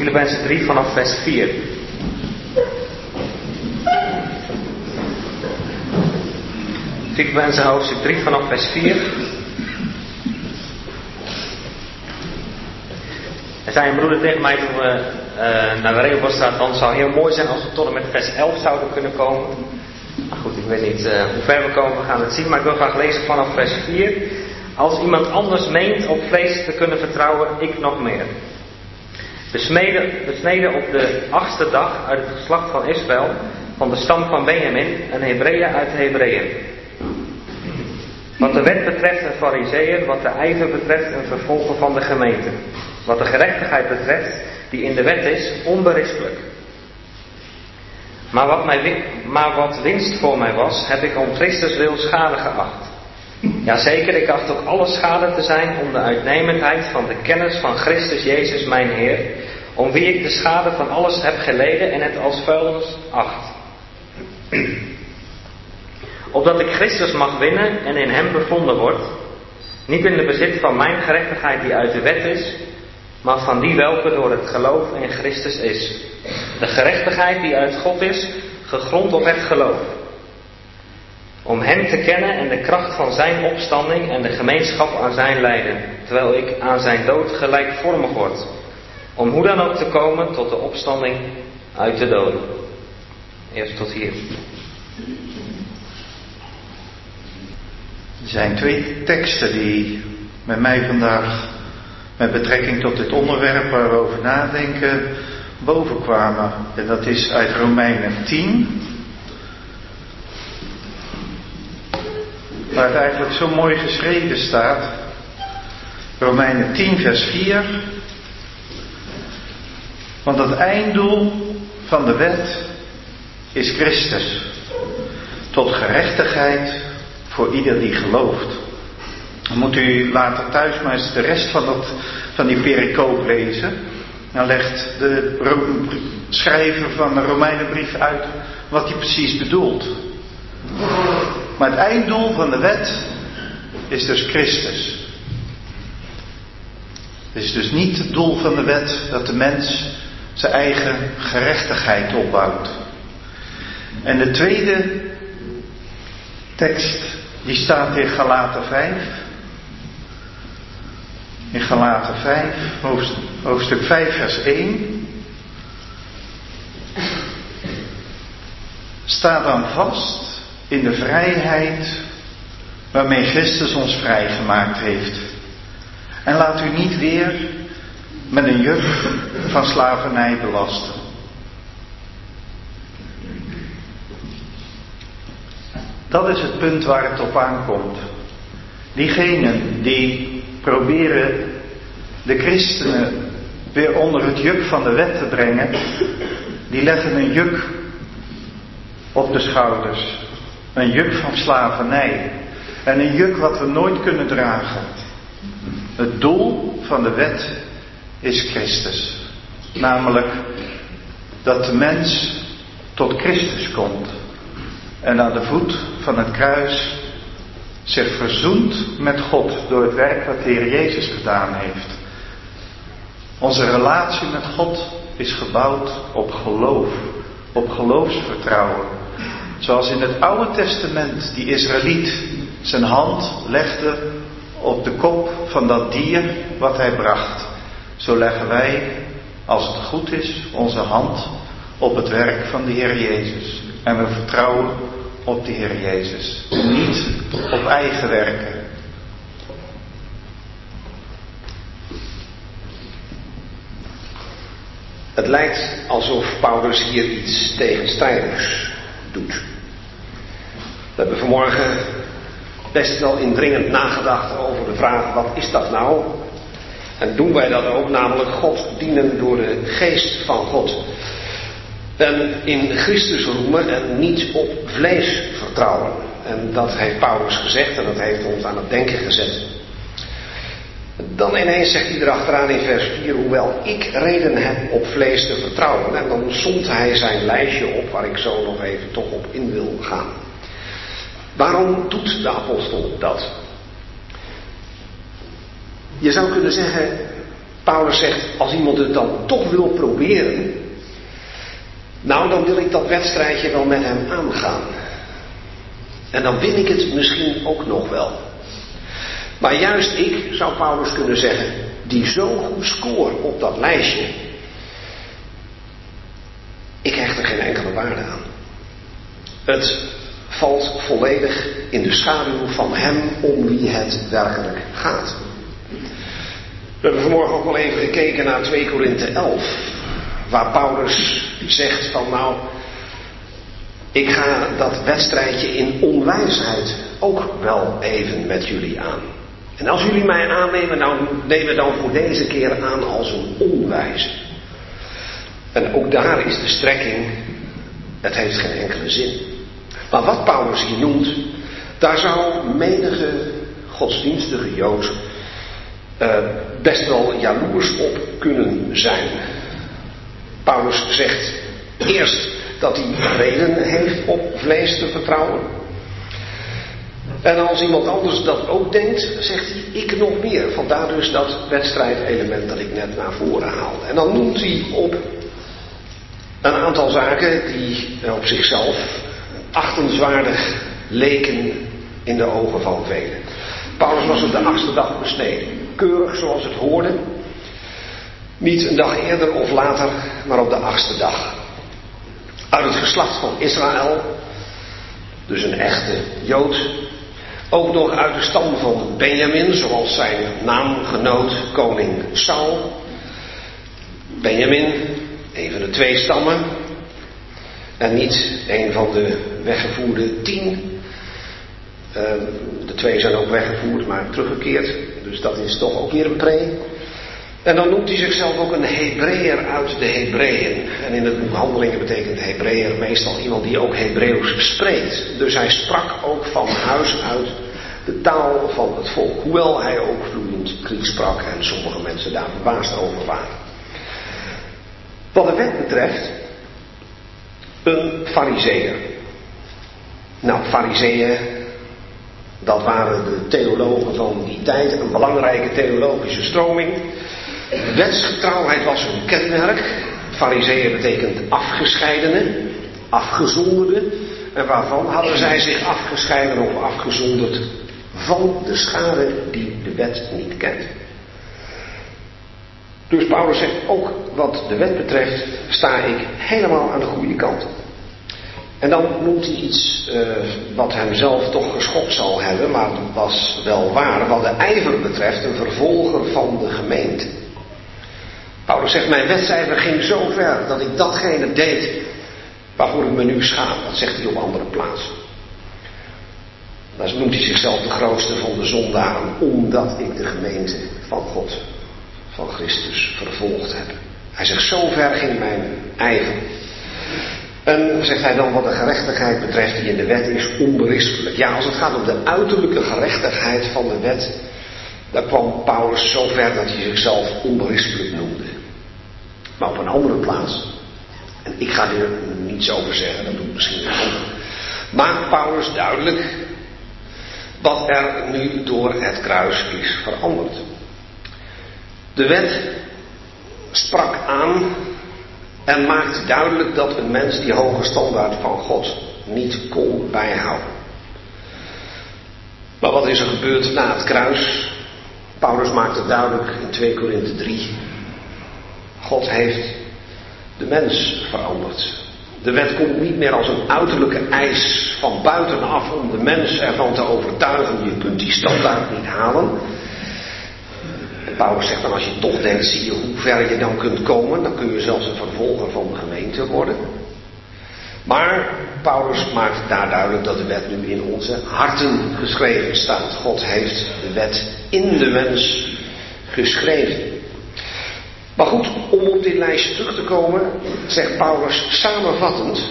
Filippenzen 3 vanaf vers 4. Filippenzen hoofdstuk 3 vanaf vers 4. En zei een broeder tegen mij toen we uh, naar de Rehobothstraat, dan zou heel mooi zijn als we tot en met vers 11 zouden kunnen komen. Maar goed, ik weet niet uh, hoe ver we komen, we gaan het zien. Maar ik wil graag lezen vanaf vers 4. Als iemand anders meent op vlees te kunnen vertrouwen, ik nog meer. Besneden, besneden op de achtste dag uit het geslacht van Israël, van de stam van Benjamin, een Hebreeën uit de Hebreeën. Wat de wet betreft een fariseeër, wat de ijver betreft een vervolger van de gemeente. Wat de gerechtigheid betreft, die in de wet is, onberispelijk. Maar wat, mij, maar wat winst voor mij was, heb ik om Christus wil schade geacht. Jazeker, ik acht ook alle schade te zijn om de uitnemendheid van de kennis van Christus Jezus mijn Heer, om wie ik de schade van alles heb geleden en het als vuilnis acht. Opdat ik Christus mag winnen en in hem bevonden word, niet in de bezit van mijn gerechtigheid die uit de wet is, maar van die welke door het geloof in Christus is. De gerechtigheid die uit God is, gegrond op het geloof. Om Hem te kennen en de kracht van Zijn opstanding en de gemeenschap aan Zijn lijden, terwijl ik aan Zijn dood gelijkvormig word. Om hoe dan ook te komen tot de opstanding uit de doden. Eerst tot hier. Er zijn twee teksten die met mij vandaag met betrekking tot dit onderwerp waar we over nadenken bovenkwamen. En dat is uit Romeinen 10. Waar het eigenlijk zo mooi geschreven staat. Romeinen 10 vers 4. Want het einddoel van de wet is Christus. Tot gerechtigheid voor ieder die gelooft. Dan moet u later thuis maar eens de rest van, dat, van die pericoop lezen. Dan legt de schrijver van de Romeinenbrief uit wat hij precies bedoelt. Maar het einddoel van de wet is dus Christus. Het is dus niet het doel van de wet dat de mens zijn eigen gerechtigheid opbouwt. En de tweede tekst, die staat in Galaten 5 in Galaten 5, hoofdstuk 5, vers 1. Sta dan vast in de vrijheid waarmee Christus ons vrijgemaakt heeft. En laat u niet weer met een juk van slavernij belasten. Dat is het punt waar het op aankomt. Diegenen die proberen de christenen weer onder het juk van de wet te brengen, die leggen een juk op de schouders. Een juk van slavernij. En een juk wat we nooit kunnen dragen. Het doel van de wet is Christus. Namelijk dat de mens tot Christus komt. En aan de voet van het kruis zich verzoent met God door het werk wat de Heer Jezus gedaan heeft. Onze relatie met God is gebouwd op geloof, op geloofsvertrouwen. Zoals in het Oude Testament die Israëliet zijn hand legde op de kop van dat dier wat hij bracht. Zo leggen wij, als het goed is, onze hand op het werk van de Heer Jezus. En we vertrouwen op de Heer Jezus. Niet op eigen werken. Het lijkt alsof Paulus hier iets tegenstrijdigs doet. We hebben vanmorgen best wel indringend nagedacht over de vraag: wat is dat nou? En doen wij dat ook, namelijk God dienen door de geest van God. En in Christus roemen en niet op vlees vertrouwen. En dat heeft Paulus gezegd en dat heeft ons aan het denken gezet. Dan ineens zegt hij erachteraan in vers 4, hoewel ik reden heb op vlees te vertrouwen. En dan somt hij zijn lijstje op waar ik zo nog even toch op in wil gaan. Waarom doet de apostel dat? Je zou kunnen zeggen, Paulus zegt, als iemand het dan toch wil proberen, nou dan wil ik dat wedstrijdje wel met hem aangaan. En dan win ik het misschien ook nog wel. Maar juist ik, zou Paulus kunnen zeggen, die zo goed scoort op dat lijstje, ik hecht er geen enkele waarde aan. Het valt volledig in de schaduw van hem om wie het werkelijk gaat. We hebben vanmorgen ook al even gekeken naar 2 Korinthe 11, waar Paulus zegt van nou, ik ga dat wedstrijdje in onwijsheid ook wel even met jullie aan. En als jullie mij aannemen, nou nemen dan voor deze keer aan als een onwijze. En ook daar is de strekking, het heeft geen enkele zin. Maar wat Paulus hier noemt, daar zou menige godsdienstige Jood uh, best wel jaloers op kunnen zijn. Paulus zegt eerst dat hij reden heeft op vlees te vertrouwen. En als iemand anders dat ook denkt, zegt hij ik nog meer. Vandaar dus dat wedstrijdelement dat ik net naar voren haalde. En dan noemt hij op een aantal zaken die op zichzelf achtenswaardig leken in de ogen van velen. Paulus was op de achtste dag besneden. Keurig zoals het hoorde. Niet een dag eerder of later, maar op de achtste dag. Uit het geslacht van Israël, dus een echte Jood. Ook nog uit de stam van Benjamin, zoals zijn naamgenoot koning Saul. Benjamin, een van de twee stammen. En niet een van de weggevoerde tien. Ehm, de twee zijn ook weggevoerd, maar teruggekeerd. Dus dat is toch ook weer een pre. En dan noemt hij zichzelf ook een Hebreeër uit de Hebreeën. En in het boek Handelingen betekent Hebreeër meestal iemand die ook Hebreeuws spreekt. Dus hij sprak ook van huis uit de taal van het volk. Hoewel hij ook vloeiend Grieks sprak en sommige mensen daar verbaasd over waren. Wat de wet betreft, een fariseer. Nou, fariseeën, dat waren de theologen van die tijd, een belangrijke theologische stroming. Wetsgetrouwheid was hun kenmerk. Fariseeën betekent afgescheidene, afgezonderde. En waarvan hadden zij zich afgescheiden of afgezonderd? Van de schade die de wet niet kent. Dus Paulus zegt ook wat de wet betreft sta ik helemaal aan de goede kant. En dan noemt hij iets uh, wat hem zelf toch geschokt zal hebben, maar dat was wel waar. Wat de ijver betreft, een vervolger van de gemeente. Paulus zegt, mijn wedcijfer ging zo ver dat ik datgene deed waarvoor ik me nu schaam. Dat zegt hij op andere plaatsen. Dan noemt hij zichzelf de grootste van de zondaren, omdat ik de gemeente van God van Christus vervolgd hebben. Hij zegt, zo ver ging mijn ijver. En zegt hij dan wat de gerechtigheid betreft die in de wet is onberispelijk. Ja, als het gaat om de uiterlijke gerechtigheid van de wet, dan kwam Paulus zo ver dat hij zichzelf onberispelijk noemde. Maar op een andere plaats, en ik ga er niets over zeggen, dat doet misschien een maakt Paulus duidelijk wat er nu door het kruis is veranderd. De wet sprak aan en maakte duidelijk dat een mens die hoge standaard van God niet kon bijhouden. Maar wat is er gebeurd na het kruis? Paulus maakte duidelijk in 2 Korinthe 3. God heeft de mens veranderd. De wet komt niet meer als een uiterlijke eis van buitenaf om de mens ervan te overtuigen. Je kunt die standaard niet halen. Paulus zegt dan als je toch denkt, zie je hoe ver je dan kunt komen. Dan kun je zelfs een vervolger van de gemeente worden. Maar Paulus maakt daar duidelijk dat de wet nu in onze harten geschreven staat. God heeft de wet in de mens geschreven. Maar goed, om op dit lijstje terug te komen, zegt Paulus samenvattend,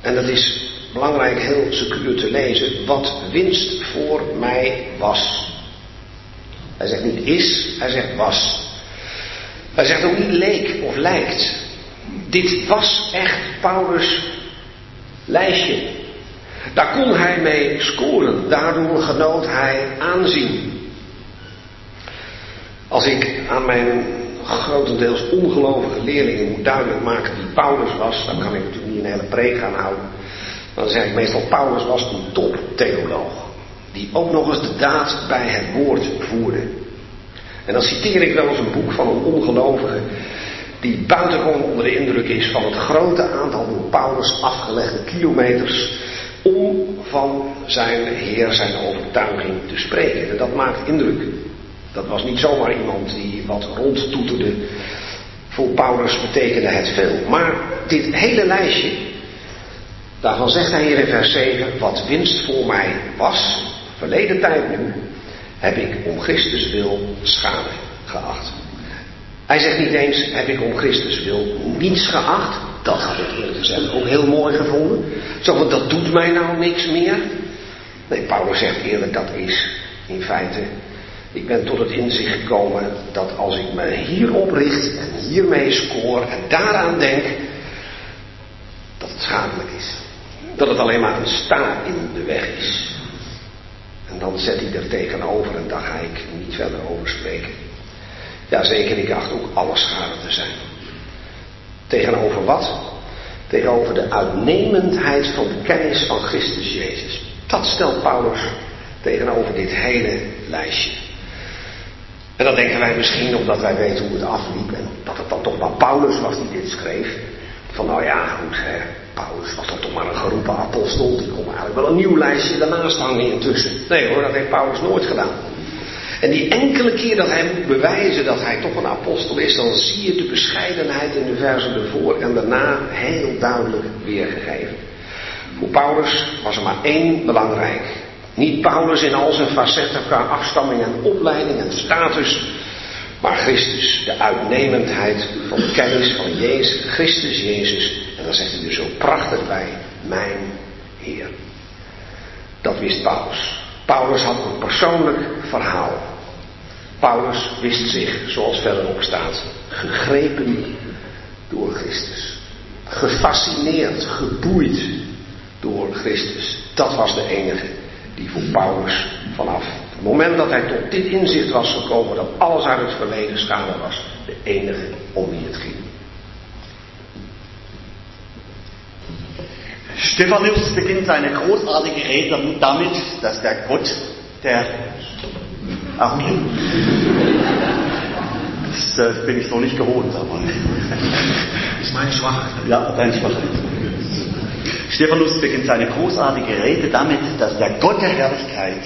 en dat is belangrijk heel secuur te lezen, wat winst voor mij was. Hij zegt niet is, hij zegt was. Hij zegt ook niet leek of lijkt. Dit was echt Paulus' lijstje. Daar kon hij mee scoren. Daardoor genoot hij aanzien. Als ik aan mijn grotendeels ongelovige leerlingen moet duidelijk maken wie Paulus was, dan kan ik natuurlijk niet een hele preek gaan houden. Dan zeg ik meestal, Paulus was een toptheoloog. Die ook nog eens de daad bij het woord voerde. En dan citeer ik wel eens een boek van een ongelovige die buitengewoon onder de indruk is van het grote aantal door Paulus afgelegde kilometers om van zijn Heer, zijn overtuiging te spreken. En dat maakt indruk. Dat was niet zomaar iemand die wat rondtoeterde. Voor Paulus betekende het veel. Maar dit hele lijstje, daarvan zegt hij hier in vers 7, wat winst voor mij was, verleden tijd nu, heb ik om Christus wil schade geacht. Hij zegt niet eens, heb ik om Christus wil niets geacht. Dat had ik eerlijk gezegd ook heel mooi gevonden. Zo, want dat doet mij nou niks meer. Nee, Paulus zegt eerlijk, dat is in feite. Ik ben tot het inzicht gekomen dat als ik me hierop richt en hiermee scoor en daaraan denk, dat het schadelijk is. Dat het alleen maar een staar in de weg is. En dan zet hij er tegenover en daar ga ik niet verder over spreken. Jazeker, ik acht ook alles schade te zijn. Tegenover wat? Tegenover de uitnemendheid van de kennis van Christus Jezus. Dat stelt Paulus tegenover dit hele lijstje. En dan denken wij misschien, omdat wij weten hoe het afliep, en dat het dan toch maar Paulus was die dit schreef. Van nou ja, goed, hè, Paulus was dan toch maar een geroepen apostel. Die kon eigenlijk wel een nieuw lijstje daarnaast hangen intussen. Nee hoor, dat heeft Paulus nooit gedaan. En die enkele keer dat hij moet bewijzen dat hij toch een apostel is, dan zie je de bescheidenheid in de versen ervoor en daarna heel duidelijk weergegeven. Voor Paulus was er maar één belangrijk. Niet Paulus in al zijn facetten qua afstamming en opleiding en status, maar Christus, de uitnemendheid van kennis van Jezus, Christus Jezus. En dan zegt hij er zo prachtig bij, mijn Heer. Dat wist Paulus. Paulus had een persoonlijk verhaal. Paulus wist zich, zoals verderop staat, gegrepen door Christus. Gefascineerd, geboeid door Christus. Dat was de enige die voor Paulus vanaf het moment dat hij tot dit inzicht was gekomen dat alles uit het verleden schade was, de enige om wie het ging. Stephanus beginnt seine großartige Rede damit, dass der Gott der Ach, das, das bin ich so nicht gewohnt, aber. Ist meine Schwachheit. Ja, deine Schwachheit. Stephanus beginnt seine großartige Rede damit, dass der Gott der Herrlichkeit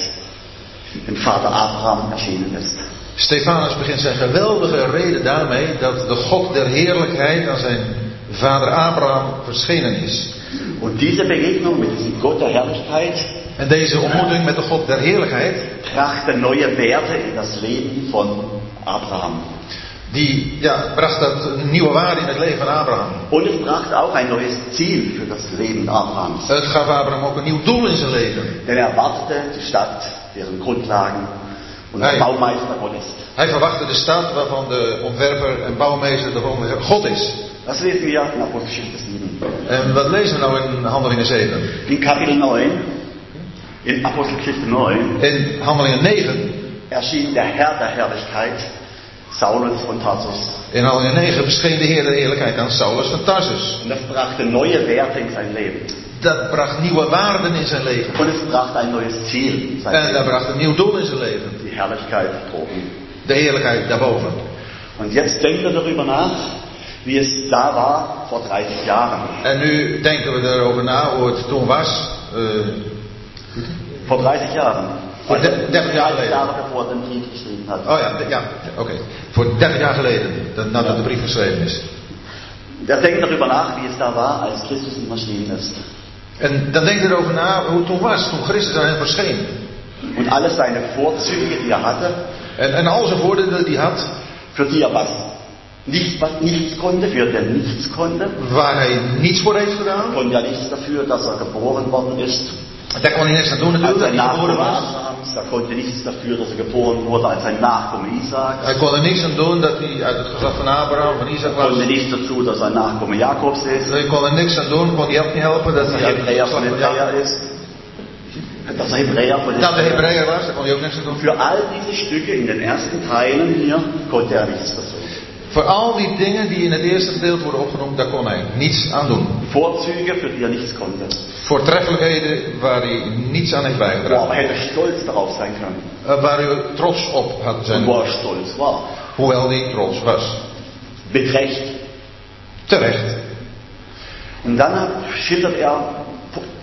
dem Vater Abraham erschienen ist. Stefanus begint zijn geweldige reden daarmee dat de God der heerlijkheid aan zijn vader Abraham verschenen is. Und diese Begegnung mit diesem Gott der Herrlichkeit En deze ontmoeting met de God der heerlijkheid, brachte neue Werte in das Leben von Abraham. Die ja, bracht dat een nieuwe waarde in het leven van Abraham. Und es brachte auch ein neues Ziel für das Leben Abrahams. Het gaf Abraham ook een nieuw doel in zijn leven. Denn er erwartete die Stadt, deren Grundlagen und Hey. Baumeister Gott ist. Hij verwachtte de stad waarvan de ontwerper en bouwmeester de God is. Das lesen wir in Apostelgeschichte 7. En wat lezen we nou in Handelingen 7? In Kapitel 9, in Apostelgeschichte 9, In Handelingen 9, erschien der Herr der Herrlichkeit, Saulus von Tarsus. in Handelingen 9 bescheen de Heer der heerlijkheid aan Saulus van Tarsus. Und das brachte neue Werte in sein Leben. Dat bracht nieuwe waarden in zijn leven. Und es brachte ein neues Ziel in sein En dat bracht een nieuw doel in zijn leven. Die Herrlichkeit oben. De heerlijkheid daarboven. Und jetzt denkt er darüber nach, wie es da war vor 30 Jahren. En nu denken we erover na hoe het toen was. eh, Vor 30 Jahren. De- 30 Jahre geleden. Den Brief oh ja, ja oké. Voor 30 jaar geleden, dat, nadat de brief geschreven is. Er denkt darüber nach, wie es da war, als Christus ihm erschienen ist. En dan denkt hij erover na hoe het toen was, toen Christus aan hem verscheen. Und alle seine Vorzüge, die er hatte, En, en al zijn voordelen die hij had, für die er was nicht, was nichts konnte, für er nichts konnte, waar hij niets voor heeft gedaan. konnte er nichts dafür, dass er geboren worden ist. Daar kon hij niks aan doen Als natuurlijk, hij niet geboren was. Er konnte nichts dafür, dass er geboren wurde als ein Nachkomme Isaaks. Hij kon er niks aan doen dat hij uit het geslacht van Abraham, van Isaac Er konnte was. nichts dazu, dass er ein Nachkomme Jakobs ist. Hij kon er niks aan doen, kon hij ook niet helpen dat Dass hij er uit het geslacht von van Hebräer Jacob ist. dass er Hebräer war. Nou, de Hebreeën was, daar kon hij ook niks aan doen. Für all diese Stücke in den ersten Teilen hier konnte er nichts versuchen. Voor al die dingen die in het eerste gedeelte worden opgenoemd, daar kon hij niets aan doen. Vorzüge, für die er nichts konnte. Voortreffelijkheden waar hij niets aan heeft bijgedragen. aber hätte stolz darauf sein können. Eh, waar hij trots op had zijn. wo er stolz war. Hoewel hij trots was. Mit Recht. Terecht. Und dann hat- schildert er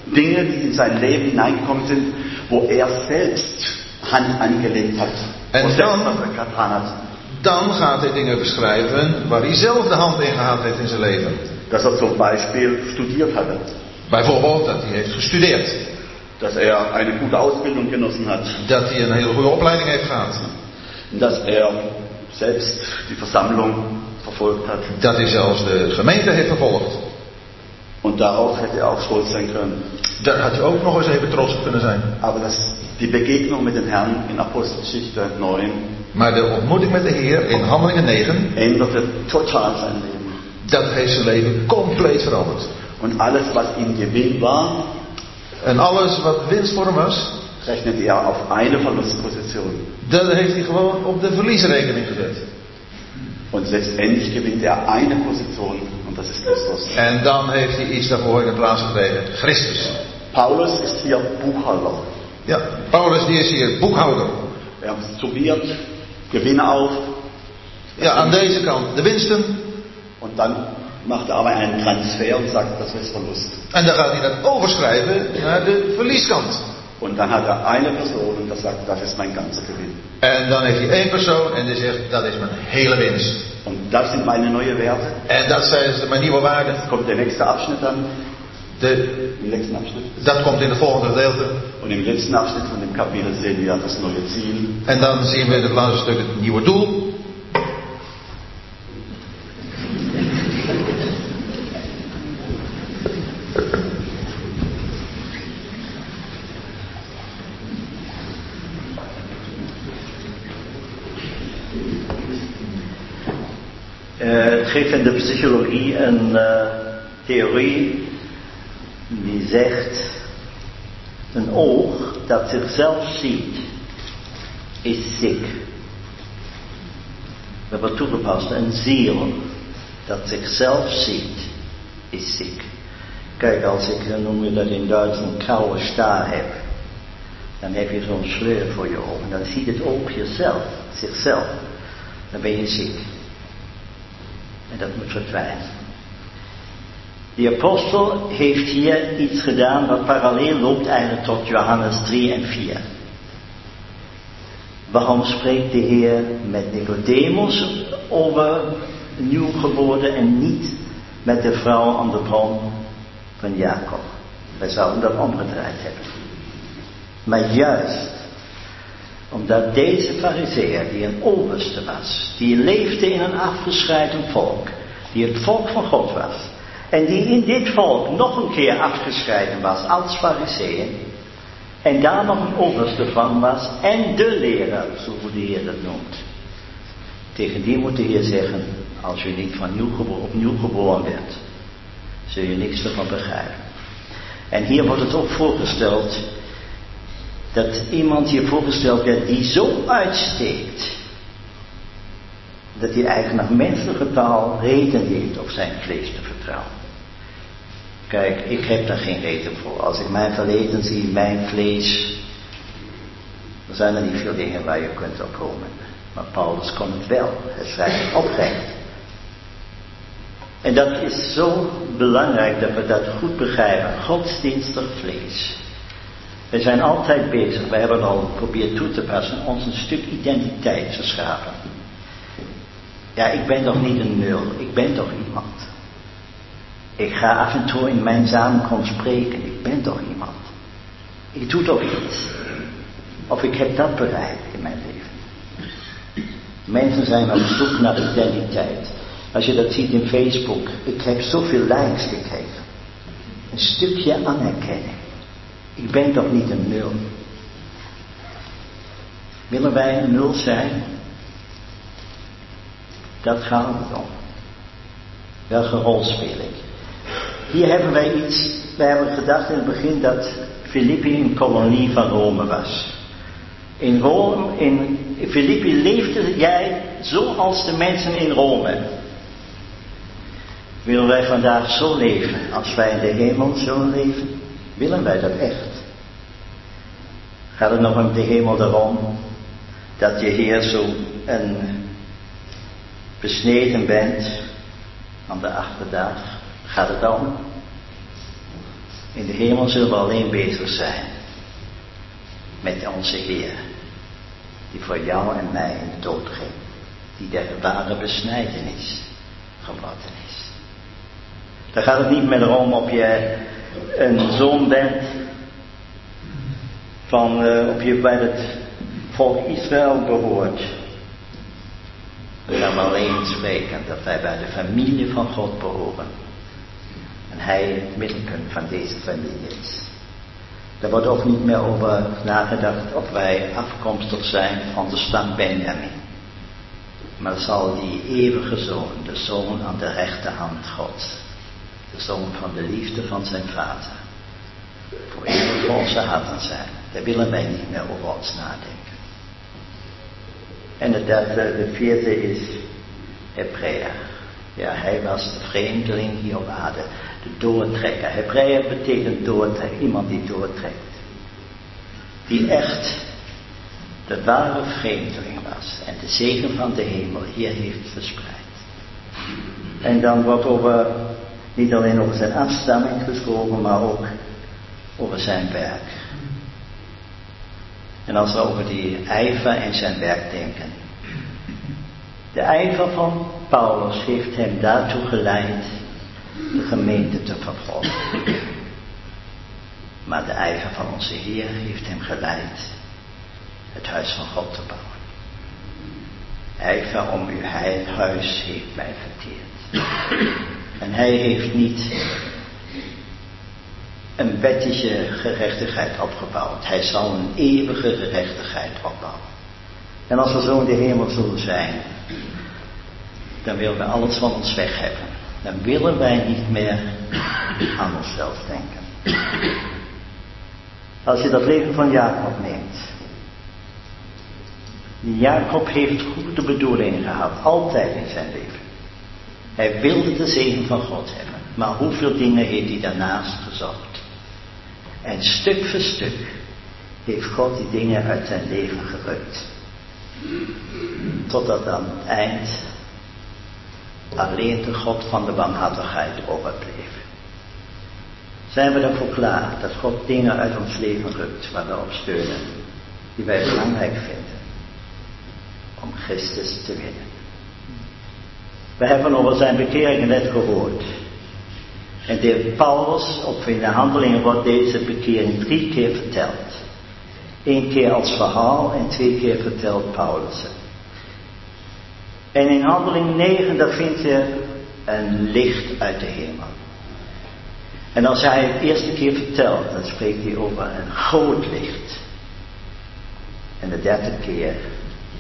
Dinge, die in sein Leben hineingekommen sind, wo er selbst Hand angelegt hat. En dan- Dan gaat hij dingen beschrijven waar hij zelf de hand in gehad heeft in zijn leven. Dass er zum Beispiel studiert hatte. Bijvoorbeeld dat hij heeft gestudeerd. Dass er eine gute Ausbildung genossen hat. Dat hij een hele goede opleiding heeft gehad. Dass er selbst die Versammlung verfolgt hat. Dat hij zelfs de gemeente heeft vervolgd. Und darauf hätte er auch stolz sein können. Daar had hij ook nog eens even trots op kunnen zijn. Aber das, die Begegnung mit dem Herrn in Apostelgeschichte 9 Maar de ontmoeting met de Heer in Handelingen 9, änderte total sein Leben. dat heeft zijn leven compleet veranderd. Und alles, was ihm Gewinn war, En alles wat winst voor hem was, rechnet er auf eine Verlustposition. dat heeft hij gewoon op de verliesrekening gezet. Und letztendlich gewinnt er eine Position und das ist Christus. En dan heeft hij iets daarvoor in de plaats gekregen. Christus. Paulus ist hier Buchhalter. Ja, Paulus die is hier boekhouder. Er summiert Gewinne auf Ja, aan deze kant de winsten. und dann macht er aber einen Transfer und sagt, das ist Verlust. En dan gaat hij dat overschrijven naar de verlieskant. Und dann hat er eine Person und das sagt, das ist mein ganzer Gewinn. En dan heeft hij één persoon en die zegt, dat is mijn hele winst. Und das sind meine neuen Werte. En dat zijn mijn nieuwe waarden. Jetzt kommt der nächste Abschnitt dann, De, im nächsten Abschnitt. dat komt in het volgende gedeelte. Und im letzten Abschnitt von dem Kapitel sehen wir das neue Ziel. En dan zien we in het laatste stuk het nieuwe doel. Eh, het geeft in de psychologie een eh, theorie zegt: een oog dat zichzelf ziet, is ziek. We hebben toegepast: een ziel dat zichzelf ziet, is ziek. Kijk, als ik, noem je dat in Duits, een koude staar heb, dan heb je zo'n sleur voor je ogen. Dan ziet het oog jezelf, zichzelf. Dan ben je ziek. En dat moet verdwijnen. De apostel heeft hier iets gedaan wat parallel loopt eigenlijk tot Johannes 3 en 4. Waarom spreekt de Heer met Nicodemus over nieuw geboren en niet met de vrouw aan de bron van Jacob? Wij zouden dat omgedraaid hebben. Maar juist omdat deze fariseer, die een overste was, die leefde in een afgescheiden volk, die het volk van God was, en die in dit volk nog een keer afgescheiden was als fariseer, en daar nog een overste van was, en de leraar, zo de Heer dat noemt. Tegen die moet de Heer zeggen, als je niet van nieuw gebo- opnieuw geboren bent, zul je niks ervan begrijpen. En hier wordt het ook voorgesteld dat iemand hier voorgesteld werd die zo uitsteekt, dat hij eigenlijk naar menselijke taal reden heeft op zijn vlees te vertrouwen. Kijk, ik heb daar geen reden voor. Als ik mijn verleden zie, mijn vlees, dan zijn er niet veel dingen waar je kunt op komen. Maar Paulus kon het wel. Hij schrijft oprecht. En dat is zo belangrijk dat we dat goed begrijpen. Godsdienstig vlees. We zijn altijd bezig, we hebben al geprobeerd toe te passen, ons een stuk identiteit te schapen. Ja, ik ben toch niet een nul, ik ben toch iemand. Ik ga af en toe in mijn samenkomst spreken, ik ben toch iemand. Ik doe toch iets. Of ik heb dat bereikt in mijn leven. Mensen zijn op zoek naar identiteit. Als je dat ziet in Facebook, ik heb zoveel likes gekregen. Een stukje anerkenning. Ik ben toch niet een nul? Willen wij een nul zijn? Dat gaat het om. Welke rol speel ik? Hier hebben wij iets, wij hebben gedacht in het begin dat Filippi een kolonie van Rome was. In Rome, in Filippi leefde jij zoals de mensen in Rome. Willen wij vandaag zo leven als wij in de hemel zullen leven? Willen wij dat echt? Gaat het nog om de hemel erom dat je hier zo een besneden bent aan de achterdag? Gaat het om? In de hemel zullen we alleen bezig zijn met onze Heer, die voor jou en mij in de dood ging, die de ware besnijdenis geworden is. Daar gaat het niet meer om of je een zoon bent van uh, of je bij het volk Israël behoort. We gaan alleen spreken dat wij bij de familie van God behoren. Hij het middelpunt van deze familie is. Er wordt ook niet meer over nagedacht of wij afkomstig zijn van de stam Benjamin. Maar zal die eeuwige zoon, de zoon aan de rechterhand Gods, de zoon van de liefde van zijn vader, voor eeuwig onze harten zijn. Daar willen wij niet meer over ons nadenken. En het derde, de vierde is Hebrea. Ja, hij was de vreemdeling hier op aarde, de doortrekker. Hebrea betekent doortrekken, iemand die doortrekt. Die echt de ware vreemdeling was en de zegen van de hemel hier heeft verspreid. En dan wordt over, niet alleen over zijn afstamming gesproken, maar ook over zijn werk. En als we over die ijver en zijn werk denken. De ijver van Paulus heeft hem daartoe geleid de gemeente te vervolgen. Maar de ijver van onze Heer heeft hem geleid het huis van God te bouwen. Ijver om uw huis heeft mij verteerd. En hij heeft niet een wettige gerechtigheid opgebouwd. Hij zal een eeuwige gerechtigheid opbouwen. En als we zo in de hemel zullen zijn, dan willen we alles van ons weg hebben. Dan willen wij niet meer aan onszelf denken. Als je dat leven van Jacob neemt. Jacob heeft goede bedoelingen gehad, altijd in zijn leven. Hij wilde de zegen van God hebben. Maar hoeveel dingen heeft hij daarnaast gezocht? En stuk voor stuk heeft God die dingen uit zijn leven gerukt. Totdat aan het eind alleen de God van de barmhartigheid overbleef. Zijn we ervoor klaar dat God dingen uit ons leven rukt waar we op steunen, die wij belangrijk vinden, om Christus te winnen? We hebben over zijn bekering net gehoord. En de Paulus, op in de handelingen wordt deze bekering drie keer verteld. Eén keer als verhaal en twee keer vertelt Paulus het. En in handeling 9, daar vind je een licht uit de hemel. En als hij het eerste keer vertelt, dan spreekt hij over een groot licht. En de derde keer,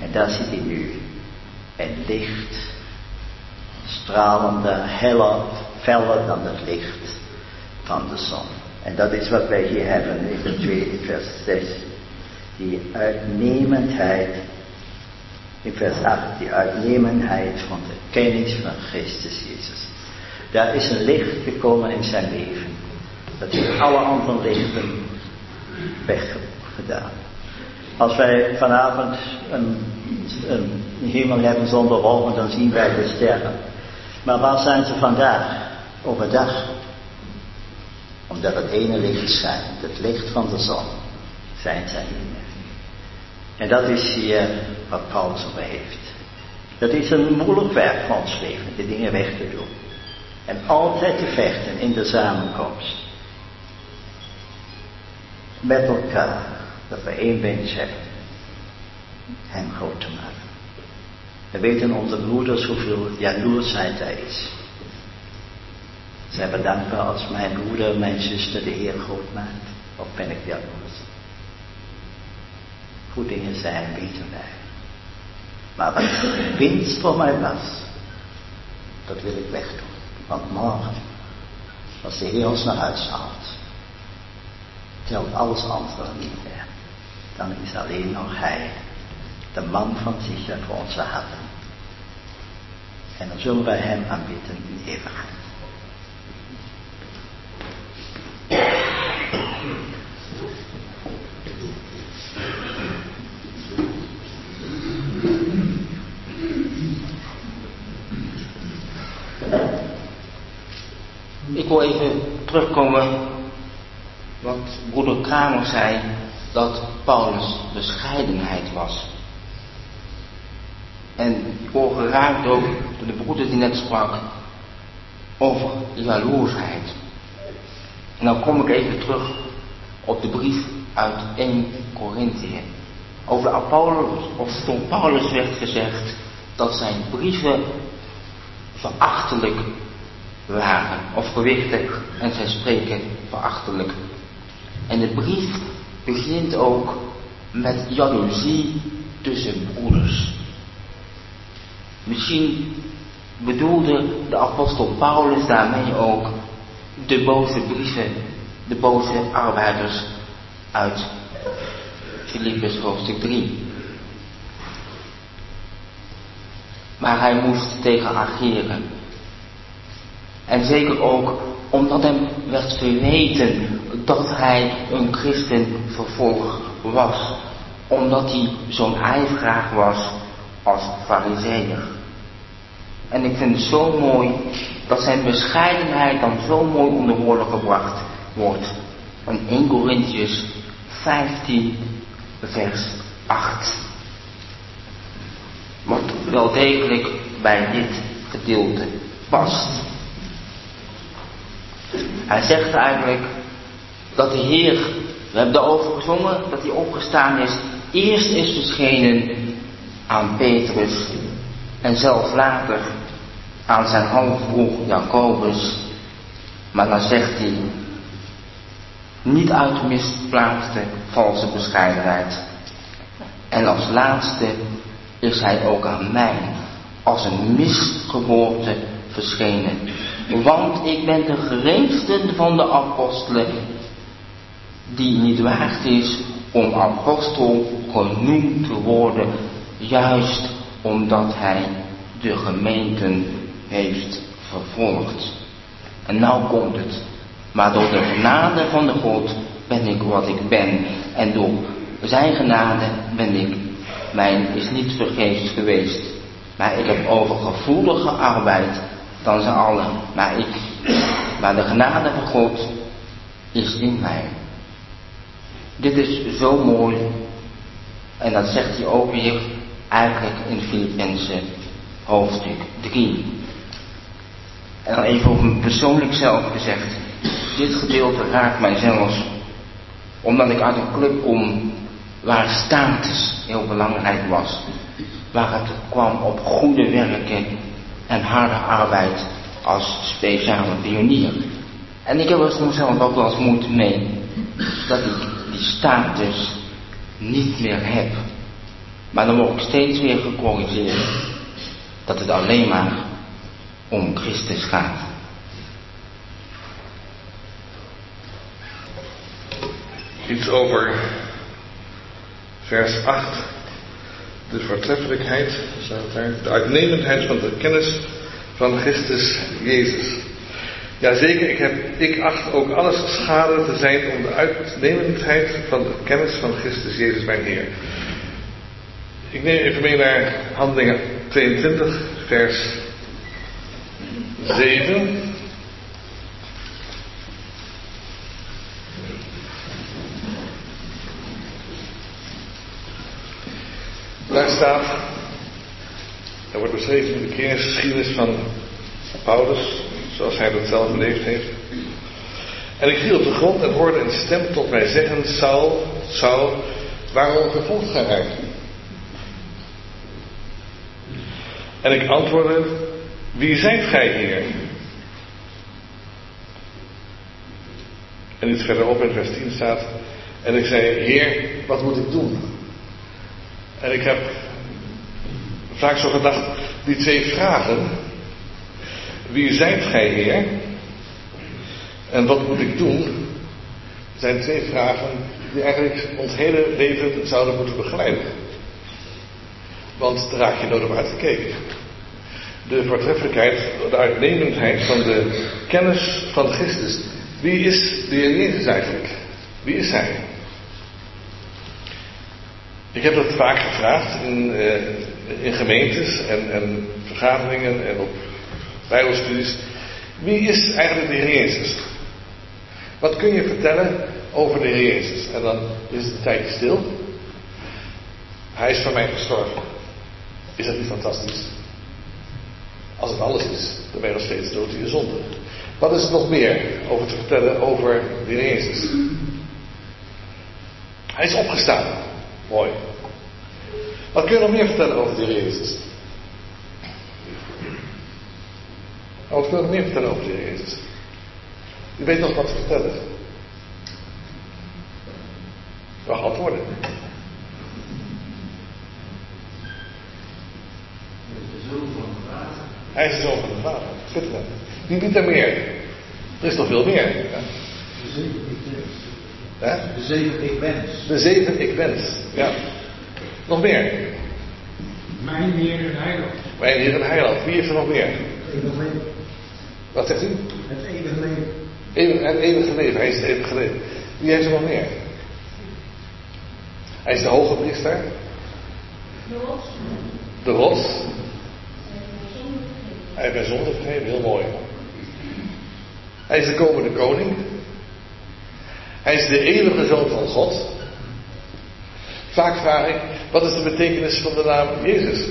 en daar ziet hij nu, een licht, stralende, heller feller dan het licht van de zon. En dat is wat wij hier hebben in de tweede vers 6. Die uitnemendheid, in vers 8, die uitnemendheid van de kennis van Christus Jezus. Daar is een licht gekomen in zijn leven. Dat heeft alle andere lichten weggedaan. Als wij vanavond een, een hemel hebben zonder wolken, dan zien wij de sterren. Maar waar zijn ze vandaag? overdag. Omdat het ene licht schijnt, het licht van de zon, zijn zij niet meer. En dat is hier wat Paulus over heeft. Dat is een moeilijk werk van ons leven, de dingen weg te doen. En altijd te vechten in de samenkomst. Met elkaar, dat we één wens hebben. Hem groot te maken. We weten onze broeders hoeveel jaloersheid er is. Zij bedankbaar als mijn broeder, mijn zuster de Heer groot maakt? Of ben ik jaloers? Goed dingen zijn, weten wij. Maar wat winst voor mij was, dat wil ik wegdoen. Want morgen, als de Heer ons naar huis haalt, stelt alles andere niet meer. Dan is alleen nog Hij, de man van zich voor onze harten. En dan zullen wij Hem aanbidden in eeuwigheid. Wil even terugkomen wat broeder Kramer zei, dat Paulus bescheidenheid was. En ik geraakt ook door de broeder die net sprak over jaloersheid. En dan kom ik even terug op de brief uit 1 Korinthe. Over de Apollos, of toen Paulus werd gezegd dat zijn brieven verachtelijk waren of gewichtig en zijn spreken verachtelijk. En de brief begint ook met jaloezie tussen broeders. Misschien bedoelde de apostel Paulus daarmee ook de boze brieven, de boze arbeiders uit Filippus hoofdstuk 3. Maar hij moest tegen ageren. En zeker ook omdat hem werd verweten dat hij een christenvervolger was. Omdat hij zo'n ijveraar was als fariseer. En ik vind het zo mooi dat zijn bescheidenheid dan zo mooi onder woorden gebracht wordt. Van 1 Corinthians 15 vers 8. Wat wel degelijk bij dit gedeelte past. Hij zegt eigenlijk dat de Heer, we hebben erover gezongen, dat hij opgestaan is, eerst is verschenen aan Petrus en zelfs later aan zijn halfbroer Jacobus. Maar dan zegt hij, niet uit misplaatste valse bescheidenheid. En als laatste is hij ook aan mij als een misgeboorte verschenen. Want ik ben de geringste van de apostelen die niet waard is om apostel genoemd te worden, juist omdat hij de gemeenten heeft vervolgd. En nou komt het. Maar door de genade van de God ben ik wat ik ben. En door zijn genade ben ik, mijn is niet vergeefs geweest. Maar ik heb overgevoelig gearbeid dan ze allen. Maar ik, maar de genade van God is in mij. Dit is zo mooi. En dat zegt hij ook weer eigenlijk in Filippenzen hoofdstuk 3. En dan even op mijn persoonlijk zelf gezegd. Dit gedeelte raakt mij zelfs omdat ik uit een club kom waar status heel belangrijk was. Waar het kwam op goede werken en harde arbeid als speciale pionier. En ik heb er soms zelf ook wel eens moeite mee dat ik die status niet meer heb. Maar dan word ik steeds weer gecorrigeerd dat het alleen maar om Christus gaat. Iets over vers 8. De voortreffelijkheid, staat daar, de uitnemendheid van de kennis van Christus Jezus. Jazeker, ik, heb, ik acht ook alles schade te zijn om de uitnemendheid van de kennis van Christus Jezus mijn Heer. Ik neem even mee naar Handelingen 22, vers 7. Staat, er wordt beschreven de kerstgeschiedenis van Paulus, zoals hij dat zelf beleefd heeft. En ik viel op de grond en hoorde een stem tot mij zeggen, Saul, Saul, waarom vervolgt gij mij? En ik antwoordde, wie zijt gij hier? En iets verderop in vers 10 staat, en ik zei, Heer, wat moet ik doen? En ik heb vaak zo gedacht, die twee vragen, wie zijt gij Heer? En wat moet ik doen? zijn twee vragen die eigenlijk ons hele leven zouden moeten begeleiden. Want daar raak je nooit op uitgekeken. De voortreffelijkheid, de uitnemendheid van de kennis van Christus. Wie is de Heer Jezus eigenlijk? Wie is Hij? Ik heb dat vaak gevraagd in, eh, in gemeentes en, en vergaderingen en op bijbelstudies. Wie is eigenlijk de Heer Jezus? Wat kun je vertellen over de Heer Jezus? En dan is het een tijdje stil. Hij is voor mij gestorven. Is dat niet fantastisch? Als het alles is, dan ben je nog steeds dood in je zonde. Wat is er nog meer over te vertellen over de Heer Jezus? Hij is opgestaan. Mooi. Wat kun je nog meer vertellen over de Heer Jezus? Wat kun je nog meer vertellen over de Heer Jezus? U weet nog wat te vertellen. Wacht antwoorden. Hij is de zoon van de vader. Schitterend. Wie biedt er meer? Er is nog veel meer. Hè? De zeven ik wens. De zeven ik wens. Ja. Nog meer? Mijn Heer en Heiland. Mijn Heer en Heiland. Wie heeft er nog meer? Eeuwig leven. Wat zegt u? Het eeuwige leven. Eeuwig, het eeuwige leven. Hij is het eeuwige leven. Wie heeft er nog meer? Hij is de hoge priester. De rots. Hij heeft mijn zonde vergeven. Heel mooi. Hij is de komende koning. Hij is de eeuwige zoon van God. Vaak vraag ik, wat is de betekenis van de naam Jezus?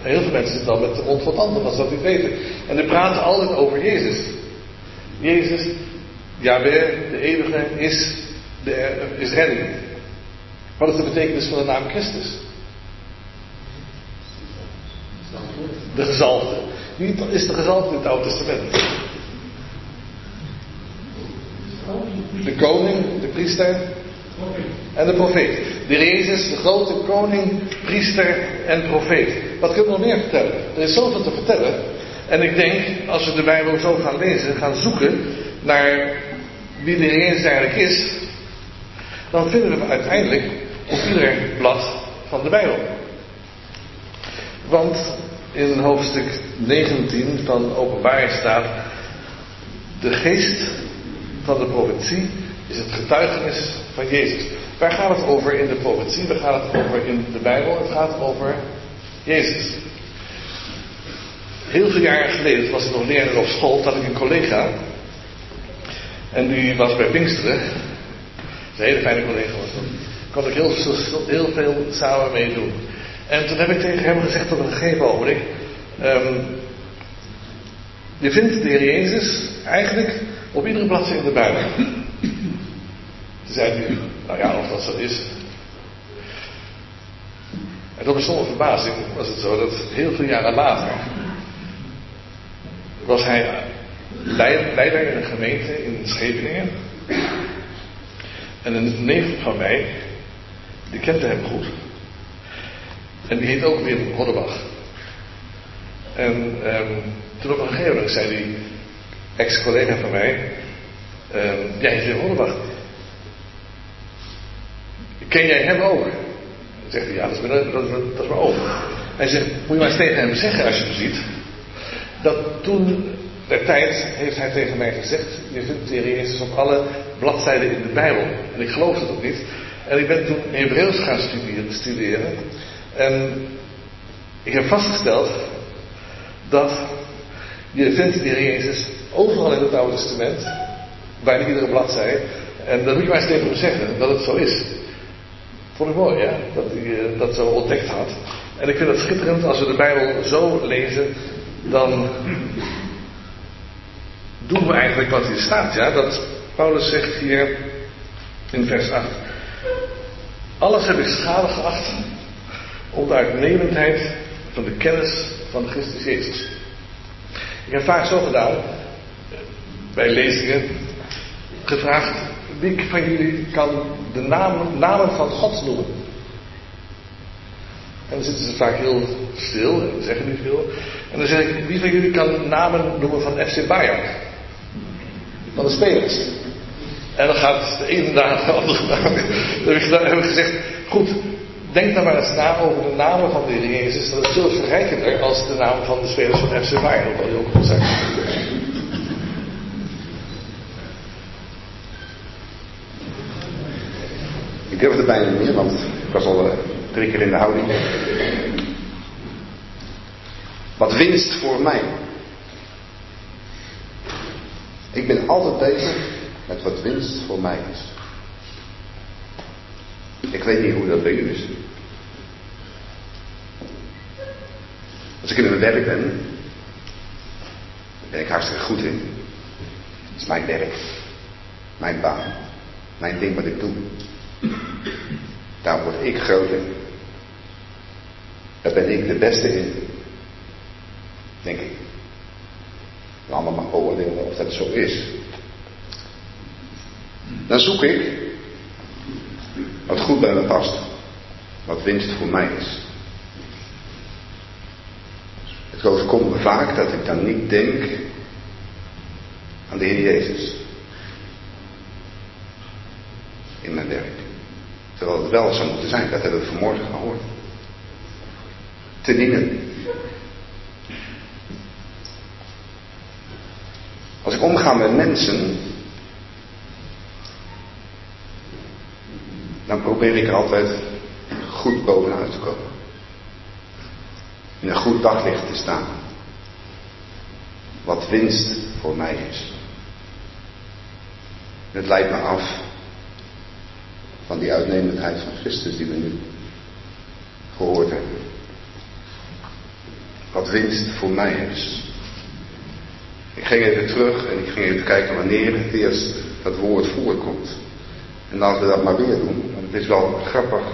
Heel veel mensen zitten dan met de mond vol tanden, als dat niet weten. En die praten altijd over Jezus. Jezus, Yahweh, de eeuwige, is, de, is redding. Wat is de betekenis van de naam Christus? De gezalfde. Wie is de gezalfde in het Oude Testament? De koning, de priester en de profeet. De Jezus, de grote koning, priester en profeet. Wat kunnen we nog meer vertellen? Er is zoveel te vertellen. En ik denk, als we de Bijbel zo gaan lezen, gaan zoeken naar wie de Heer Jezus eigenlijk is, dan vinden we uiteindelijk op ieder blad van de Bijbel. Want in hoofdstuk 19 van Openbaring staat: De geest van de profetie is het getuigenis van Jezus. Waar gaat het over in de profetie? Waar gaat het over in de Bijbel? Het gaat over Jezus. Heel veel jaren geleden, was ik nog leraar op school, had ik een collega. En die was bij Pinksteren. Een hele fijne collega was dat. Kon ik heel, veel samen mee doen. En toen heb ik tegen hem gezegd op een gegeven ogenblik. Um, je vindt de Heer Jezus eigenlijk op iedere bladzijde in de Bijbel. Toen zei hij, nou ja, of dat zo is. En tot mijn stomme verbazing was het zo dat heel veel jaren later was hij leider in een gemeente in Scheveningen. En een neef van mij, die kende hem goed. En die heet ook Wim Hoddebach. En um, toen op een gegeven moment zei die ex-collega van mij, jij heet Wim Hoddebach. Ken jij hem ook? Dan zegt ja, dat is mijn, dat, dat, is. Hij zegt, moet je maar eens tegen hem zeggen als je hem ziet. Dat toen, der tijd, heeft hij tegen mij gezegd, je vindt de Heer Jezus op alle bladzijden in de Bijbel. En ik geloof het ook niet. En ik ben toen Hebreeuws gaan studeren, studeren. En ik heb vastgesteld dat je vindt de Heer Jezus overal in het Oude Testament, bijna iedere bladzijde. En dan moet je maar eens tegen zeggen dat het zo is. Vond ik mooi, ja, dat hij uh, dat zo ontdekt had. En ik vind het schitterend als we de Bijbel zo lezen, dan doen we eigenlijk wat hier staat, ja. Dat Paulus zegt hier in vers 8. Alles heb ik schade geacht om de uitnemendheid van de kennis van Christus Jezus. Ik heb vaak zo gedaan, bij lezingen, gevraagd wie van jullie kan de namen, namen van God noemen. En dan zitten ze vaak heel stil en zeggen niet veel. En dan zeg ik, wie van jullie kan namen noemen van FC Bayern? Van de spelers. En dan gaat de ene naar de andere naam. Dan heb ik, gezegd, goed, denk dan maar eens na over de namen van de Jezus. Dat is veel verrijkender als de naam van de spelers van FC Bayern, hoewel die ook goed zijn. Ik durf het bijna niet meer, want ik was al eh, drie keer in de houding. Wat winst voor mij. Ik ben altijd bezig met wat winst voor mij is. Ik weet niet hoe dat bij is. Als ik in mijn werk ben, daar ben ik hartstikke goed in. Het is mijn werk, mijn baan, mijn ding wat ik doe. Daar word ik groot in. Daar ben ik de beste in. Denk ik. En allemaal maar beoordelen of dat zo is. Dan zoek ik wat goed bij me past. Wat winst voor mij is. Het overkomt me vaak dat ik dan niet denk aan de Heer Jezus. In mijn werk. Terwijl het wel zou moeten zijn, dat hebben we vanmorgen gehoord. Te dienen. Als ik omga met mensen, dan probeer ik er altijd goed bovenuit te komen. In een goed daglicht te staan. Wat winst voor mij is. Het leidt me af van die uitnemendheid van Christus die we nu gehoord hebben. Wat winst voor mij is. Ik ging even terug en ik ging even kijken wanneer het eerst dat woord voorkomt. En laten we dat maar weer doen, want het is wel grappig,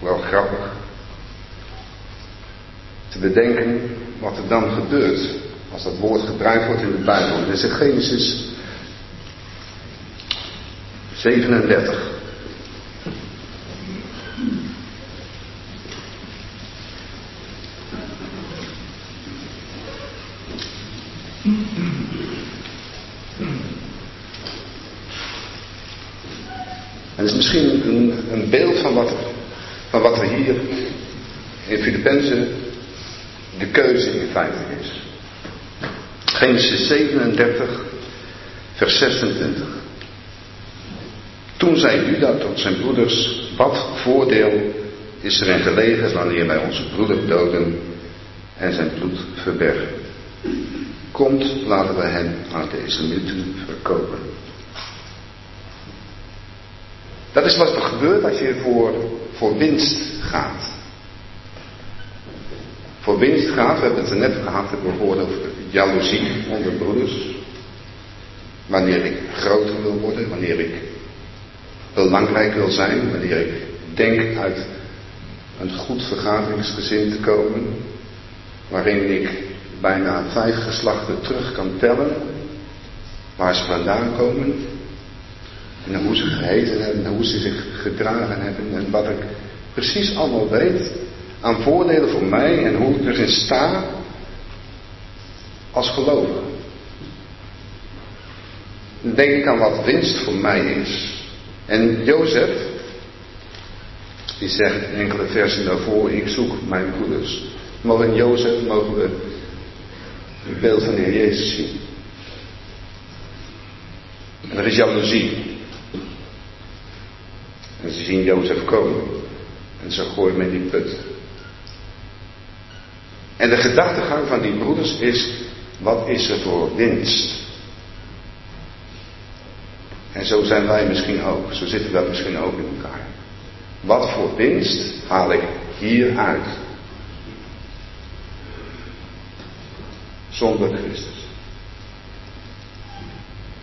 wel grappig, te bedenken wat er dan gebeurt als dat woord gebruikt wordt in de Bijbel. Is in Genesis 37. En het is misschien een, een beeld van wat, van wat er hier in Filippenzen de keuze in feite is. Genesis 37, vers 26. Toen zei Juda tot zijn broeders, wat voordeel is er in gelegen wanneer wij onze broeder doden en zijn bloed verbergen. Komt, laten we hen aan de islamieten verkopen. Dat is wat er gebeurt als je voor, voor winst gaat. Voor winst gaat, we hebben het er net gehad, hebben gehoord over jaloezie onder broeders. Wanneer ik groter wil worden, wanneer ik belangrijk wil zijn, wanneer ik denk uit een goed vergaderingsgezin te komen, waarin ik bijna vijf geslachten terug kan tellen, waar ze vandaan komen, en hoe ze geheten hebben, en hoe ze zich gedragen hebben, en wat ik precies allemaal weet aan voordelen voor mij en hoe ik erin sta als gelovige. Dan denk ik aan wat winst voor mij is. En Jozef, die zegt enkele versen daarvoor, ik zoek mijn broeders. Maar in Jozef mogen we het beeld van de Heer Jezus zien. En er is jaloezie. En ze zien Jozef komen. En ze gooien met die put. En de gedachtegang van die broeders is, wat is er voor winst? En zo zijn wij misschien ook. Zo zitten wij misschien ook in elkaar. Wat voor winst haal ik hieruit? Zonder Christus.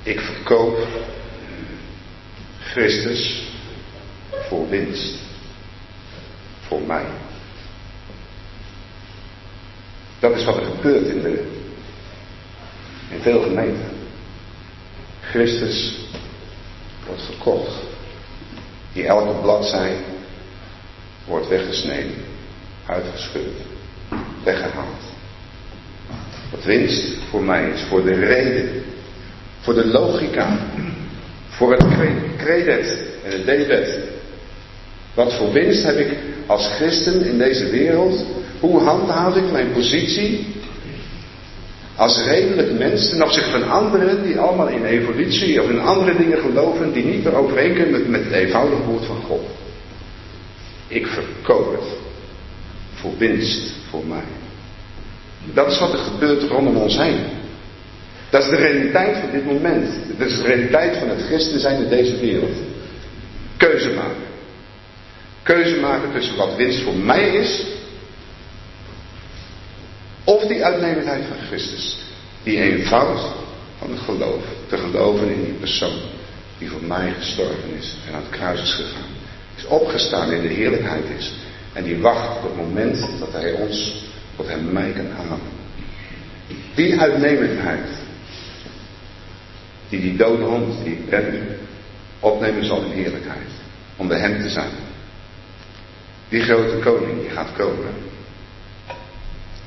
Ik verkoop Christus voor winst. Voor mij. Dat is wat er gebeurt in, de, in veel gemeenten. Christus wordt verkocht. Die elke bladzij wordt weggesneden, uitgescheurd, weggehaald. Wat winst voor mij is, voor de reden, voor de logica, voor het cre- credet en het debet. Wat voor winst heb ik als christen in deze wereld? Hoe handhaaf ik mijn positie als redelijk mens ten opzichte van anderen die allemaal in evolutie of in andere dingen geloven die niet overeenkomen met het eenvoudige woord van God? Ik verkoop het voor winst voor mij. Dat is wat er gebeurt rondom ons heen. Dat is de realiteit van dit moment. Dat is de realiteit van het christen zijn in deze wereld. Keuze maken. Keuze maken tussen wat winst voor mij is. Of die uitnemendheid van Christus. Die eenvoud van het geloof. Te geloven in die persoon die voor mij gestorven is en aan het kruis is gegaan. Is opgestaan in de heerlijkheid is. En die wacht op het moment dat hij ons, dat hij mij kan halen. Die uitnemendheid. Die die dode hond, die ik ben, opnemen zal in heerlijkheid. Om bij hem te zijn. Die grote koning die gaat komen.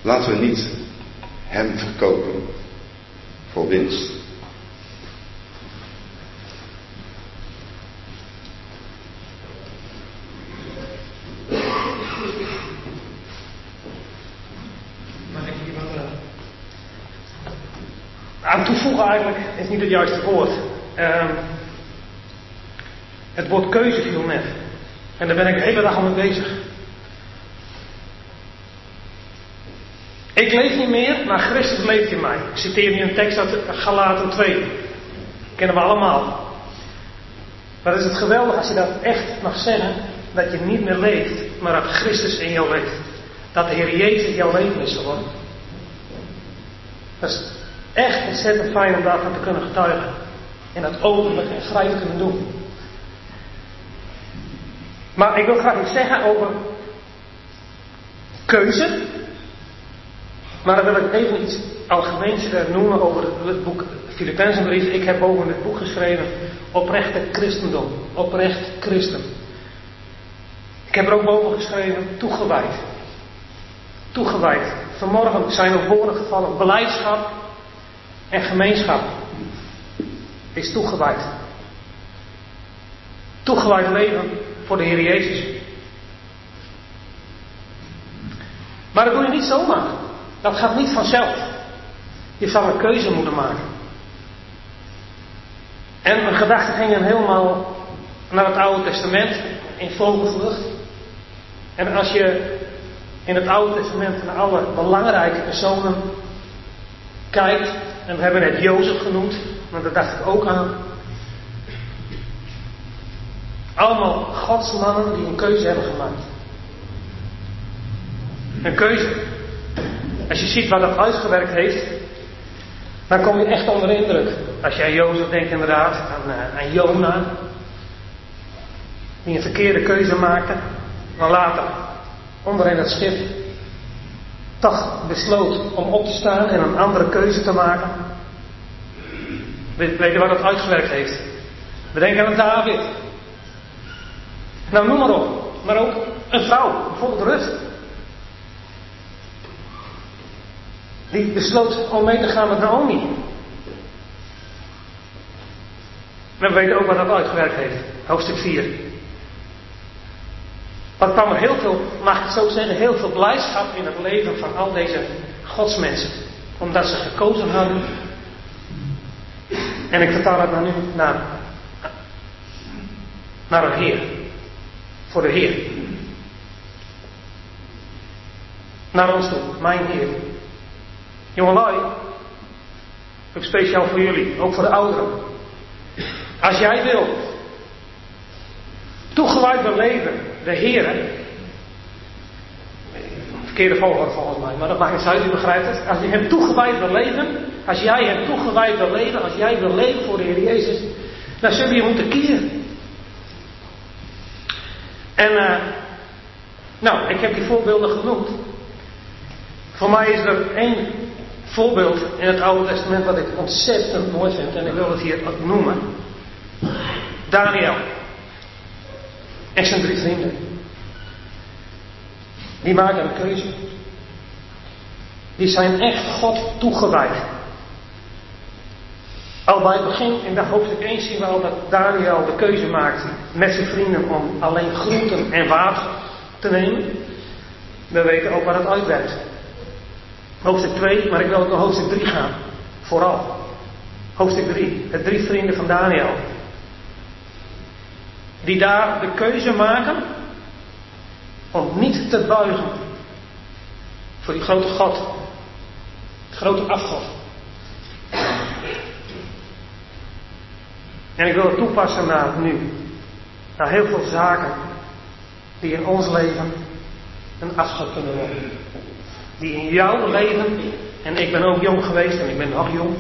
Laten we niet hem verkopen voor winst. Eh, aan toevoegen eigenlijk is niet het juiste woord. Ehm, het woord keuze viel net. En daar ben ik de hele dag al mee bezig. Ik leef niet meer, maar Christus leeft in mij. Ik citeer nu een tekst uit Galaten 2. Kennen we allemaal. Maar is het geweldig als je dat echt mag zeggen, dat je niet meer leeft, maar dat Christus in jou leeft. Dat de Heer Jezus jouw leven is geworden. Dat is echt ontzettend fijn om daarvan te kunnen getuigen. En dat openlijk en vrij te kunnen doen. Maar ik wil graag iets zeggen over keuze. Maar dan wil ik even iets algemeens eh, noemen over het boek Filippenzenbrief. Ik heb over het boek geschreven Oprechte Christendom. Oprecht Christen. Ik heb er ook boven geschreven toegewijd. Toegewijd. Vanmorgen zijn er woorden gevallen. Beleidschap en gemeenschap is toegewijd. Toegewijd leven voor de Heer Jezus. Maar dat doe je niet zomaar. Dat gaat niet vanzelf. Je zal een keuze moeten maken. En mijn gedachten gingen helemaal naar het Oude Testament in vogelvlucht. En als je in het Oude Testament naar alle belangrijke personen kijkt, en we hebben net Jozef genoemd, maar daar dacht ik ook aan. Allemaal godsmannen die een keuze hebben gemaakt. Een keuze. Als je ziet wat dat uitgewerkt heeft, dan kom je echt onder de indruk. Als je aan Jozef denkt inderdaad, aan, uh, aan Jona, die een verkeerde keuze maakte, maar later onderin het schip toch besloot om op te staan en een andere keuze te maken. Weet, je wat dat uitgewerkt heeft? We denken aan David. Nou, noem maar op. Maar ook een vrouw, bijvoorbeeld Rut. Die besloot om mee te gaan met Naomi. We weten ook wat dat uitgewerkt heeft. Hoofdstuk 4. Wat kwam er heel veel, mag ik het zo zeggen, heel veel blijdschap in het leven van al deze godsmensen. Omdat ze gekozen hadden. En ik vertaal het nou nu naar, naar een Heer. Voor de Heer. Naar ons toe, mijn Heer. Jongelui, ook speciaal voor jullie, ook voor de ouderen. Als jij wil toegewijd leven, de Heer, verkeerde volgorde volgens mij, maar dat maakt niet uit, u begrijpt het. Als je hem toegewijd wil leven, als jij hem toegewijd wil leven, als jij wil leven voor de Heer Jezus, dan zul je moeten kiezen. En, uh, nou, ik heb die voorbeelden genoemd. Voor mij is er één voorbeeld in het Oude Testament wat ik ontzettend mooi vind en ik wil het hier ook noemen. Daniel en zijn drie vrienden. Die maken een keuze. Die zijn echt God toegewijd. Al bij het begin, in dat hoofdstuk 1, zien we al dat Daniel de keuze maakt met zijn vrienden om alleen groenten en water te nemen. We weten ook waar het uitwerkt. Hoofdstuk 2, maar ik wil ook naar hoofdstuk 3 gaan. Vooral. Hoofdstuk 3, de drie vrienden van Daniel. Die daar de keuze maken om niet te buigen voor die grote God. Grote afgod. En ik wil het toepassen naar nu. Naar heel veel zaken die in ons leven een afgod kunnen worden. Die in jouw leven, en ik ben ook jong geweest en ik ben nog jong.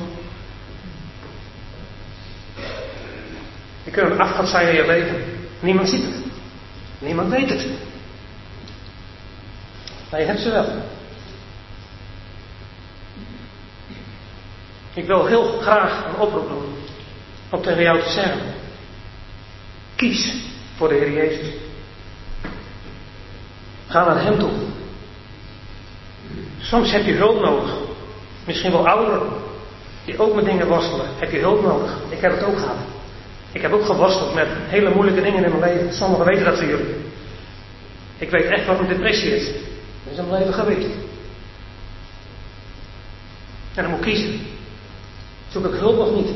Die kunnen een afgod zijn in je leven. Niemand ziet het. Niemand weet het. Maar je hebt ze wel. Ik wil heel graag een oproep doen om tegen jou te zeggen. Kies voor de Heer Jezus. Ga naar Hem toe. Soms heb je hulp nodig. Misschien wel ouderen die ook met dingen worstelen. Heb je hulp nodig. Ik heb het ook gehad. Ik heb ook geworsteld met hele moeilijke dingen in mijn leven. Sommigen weten dat jullie. Ik weet echt wat een depressie is. Dat is in mijn leven geweest. En dan moet ik kiezen. Zoek ik hulp of niet?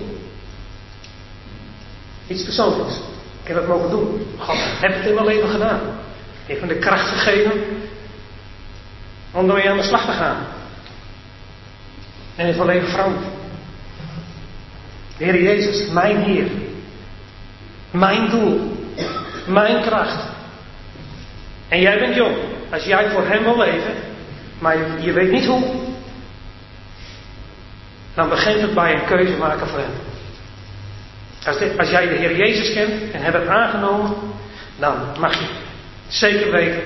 Iets persoonlijks. Ik heb het mogen doen. God heeft het in mijn leven gedaan. Heeft me de kracht gegeven om ermee aan de slag te gaan. En mijn leven veranderd. Heer Jezus, mijn Heer. Mijn doel. Mijn kracht. En jij bent jong. Als jij voor Hem wil leven, maar je, je weet niet hoe, dan begint het bij een keuze maken voor Hem. Als, als jij de Heer Jezus kent en hebt aangenomen, dan mag je zeker weten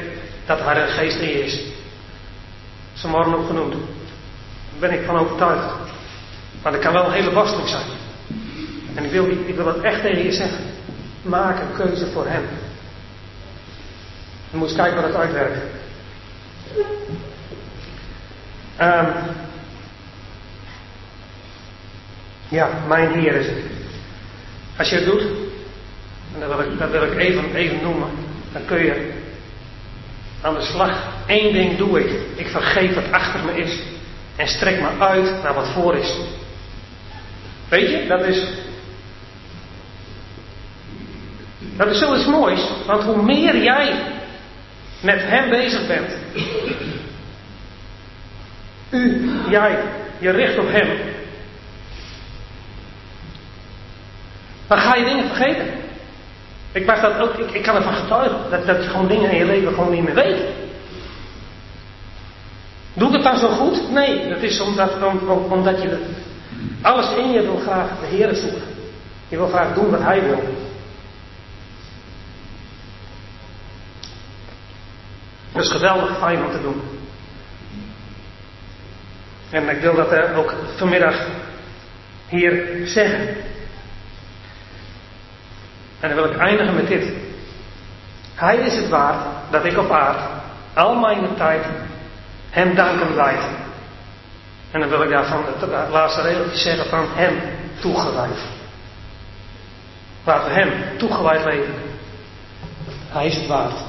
dat Hij een geest in je is. Vanmorgen ook genoemd. Daar ben ik van overtuigd. Maar dat kan wel een hele zijn. En ik wil, ik wil het echt tegen je zeggen. Maak een keuze voor Hem. Je moet eens kijken wat het uitwerkt. Um, ja, mijn Heer is het. Als je het doet, en dat wil ik, dat even, even noemen, dan kun je aan de slag. Eén ding doe ik. Ik vergeet wat achter me is en strek me uit naar wat voor is. Weet je, dat is. Dat is zoiets moois, want hoe meer jij met Hem bezig bent, u, jij, je richt op Hem, dan ga je dingen vergeten. Ik, mag dat ook, ik, ik kan ervan getuigen dat, dat je gewoon dingen in je leven gewoon niet meer weet. Doe het dan zo goed? Nee, dat is omdat, om, om, omdat je alles in je wil graag de Heer zoeken. Je wil graag doen wat Hij wil. Dat is geweldig fijn om te doen. En ik wil dat ook vanmiddag hier zeggen. En dan wil ik eindigen met dit. Hij is het waard dat ik op aard al mijn tijd hem danken wijd. En dan wil ik daarvan het laatste regeltje zeggen van hem toegewijd. Laten we hem toegewijd leven. Hij is het waard.